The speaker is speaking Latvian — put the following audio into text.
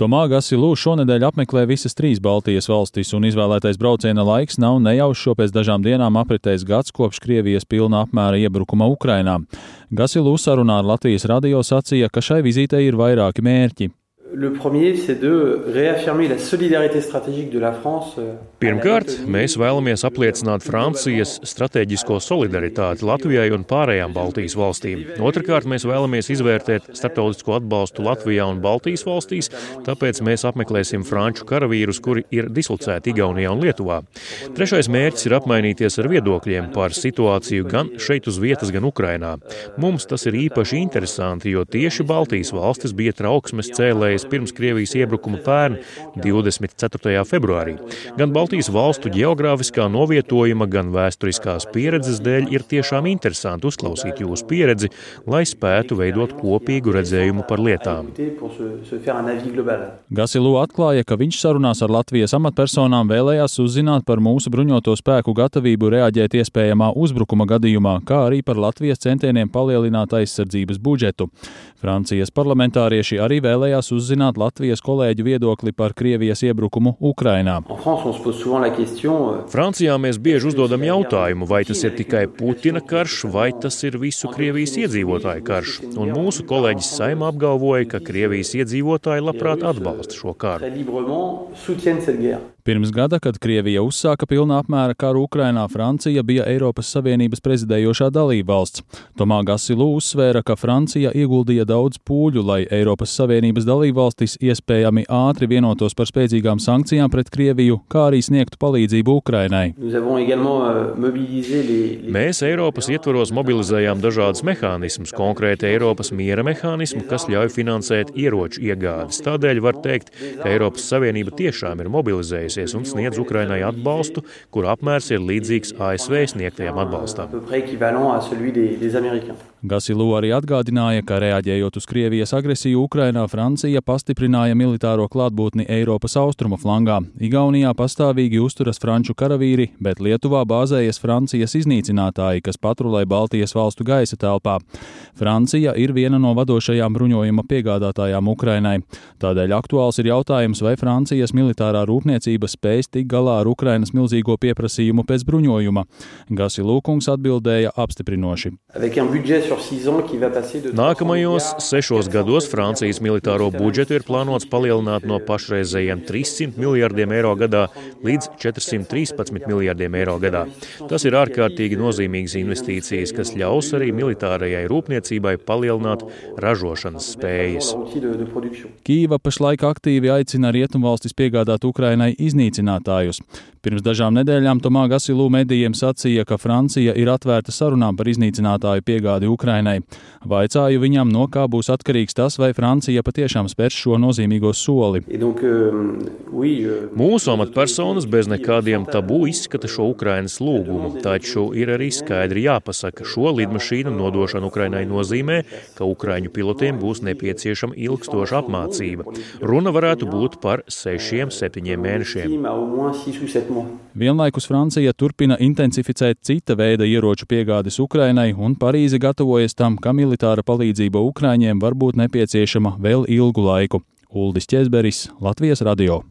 Tomā Gasilū šonadēļ apmeklē visas trīs Baltijas valstis, un izvēlētais brauciena laiks nav nejaušs, jo pēc dažām dienām apritējis gads kopš Krievijas pilna apmēra iebrukuma Ukrainā. Gasilū sarunā ar Latvijas radio sacīja, ka šai vizītei ir vairāki mērķi. Le premier, c'est de réaffirmer la solidarité stratégique de la France. euh, Pirmkārt, mēs vēlamies apliecināt Francijas strateģisko solidaritāti Latvijai un pārējām Baltijas valstīm. Otrakārt, mēs vēlamies izvērtēt starptautisko atbalstu Latvijā un Baltijas valstīs, tāpēc mēs apmeklēsim franču karavīrus, kuri ir dislocēti Igaunijā un Lietuvā. Trešais mērķis ir apmainīties ar viedokļiem par situāciju gan šeit uz vietas, gan Ukrainā. Mums tas ir īpaši interesanti, jo tieši Baltijas valstis bija trauksmes cēlējs pirms Krievijas iebrukuma pērn 24. februārī. Gan Baltijas valstu geogrāfiskā novietojuma, gan vēsturiskās pieredzes dēļ ir tiešām interesanti uzklausīt jūsu pieredzi, lai spētu veidot kopīgu redzējumu par lietām. Gasilū atklāja, ka viņš sarunās ar Latvijas amatpersonām vēlējās uzzināt par mūsu bruņoto spēku gatavību reaģēt iespējamā uzbrukuma gadījumā, kā arī par Latvijas centieniem palielināt aizsardzības budžetu. Francijas parlamentārieši arī vēlējās uzzināt Latvijas kolēģu viedokli par Krievijas iebrukumu Ukrainā. Euh, Francijā mēs bieži uzdodam jautājumu, vai tas ir tikai Putina karš, vai tas ir visu Krievijas iedzīvotāju karš. Un mūsu kolēģis Saima apgalvoja, ka Krievijas iedzīvotāji labprāt atbalsta šo karu. Pirms gada, kad Krievija uzsāka pilnā apmēra karu Ukrainā, Francija bija Eiropas Savienības prezidējošā dalībvalsts. Tomā Gasilū uzsvēra, ka Francija ieguldīja daudz pūļu, lai Eiropas Savienības dalībvalstis iespējami ātri vienotos par spēcīgām sankcijām pret Krieviju, kā arī sniegtu palīdzību Ukrainai. Euh, Mēs Eiropas ietvaros mobilizējām dažādus mehānismus, konkrēti Eiropas miera mehānismu, kas ļauj finansēt ieroču iegādes. Tādēļ var teikt, ka Eiropas Savienība tiešām ir mobilizējusies un sniedz Ukrainai atbalstu, kur apmērs ir līdzīgs ASV sniegtajam atbalstam. Gasilū arī atgādināja, ka reaģējot uz Krievijas agresiju Ukrainā, Francija pastiprināja militāro klātbūtni Eiropas austrumu flangā. Igaunijā pastāvīgi uzturas franču karavīri, bet Lietuvā bāzējas Francijas iznīcinātāji, kas patrulē Baltijas valstu gaisa telpā. Francija ir viena no vadošajām bruņojuma piegādātājām Ukrainai. Tādēļ aktuāls ir jautājums, vai Francijas militārā rūpniecība spēs tikt galā ar Ukrainas milzīgo pieprasījumu pēc bruņojuma. Gasilūkungs atbildēja apstiprinoši. Avec un budget sur six ans qui va passer de 300 Nākamajos sešos gados Francijas militāro budžetu ir plānots palielināt no pašreizējiem 300 miljardiem eiro gadā līdz 413 miljardiem eiro gadā. Tas ir ārkārtīgi nozīmīgas investīcijas, kas ļaus arī militārajai rūpniecībai palielināt ražošanas spējas. Kīva pašlaik aktīvi aicina rietumvalstis piegādāt Ukrainai iznīcinātājus. Pirms dažām nedēļām Tomā Gasilū medijiem sacīja, ka Francija ir atvērta sarunām par iznīcinātāju piegādi Ukrainai. Vaicāju viņam, no kā būs atkarīgs tas, vai Francija patiešām spērs šo nozīmīgo soli. Euh, euh, Mūsu amatpersonas bez nekādiem tabū izskata šo Ukrainas lūgumu, taču ir arī skaidri jāpasaka, šo lidmašīnu nodošana Ukrainai nozīmē, ka Ukraiņu pilotiem būs nepieciešama ilgstoša apmācība. Runa varētu būt par sešiem, septiņiem mēnešiem. Team à au moins 6 ou 7 mois. Vienlaikus Francija turpina intensificēt cita veida ieroču piegādes Ukrainai, un Parīze gatavojas tam, ka militāra palīdzība Ukraiņiem var būt nepieciešama vēl ilgu laiku. Uldis Česberis, Latvijas radio.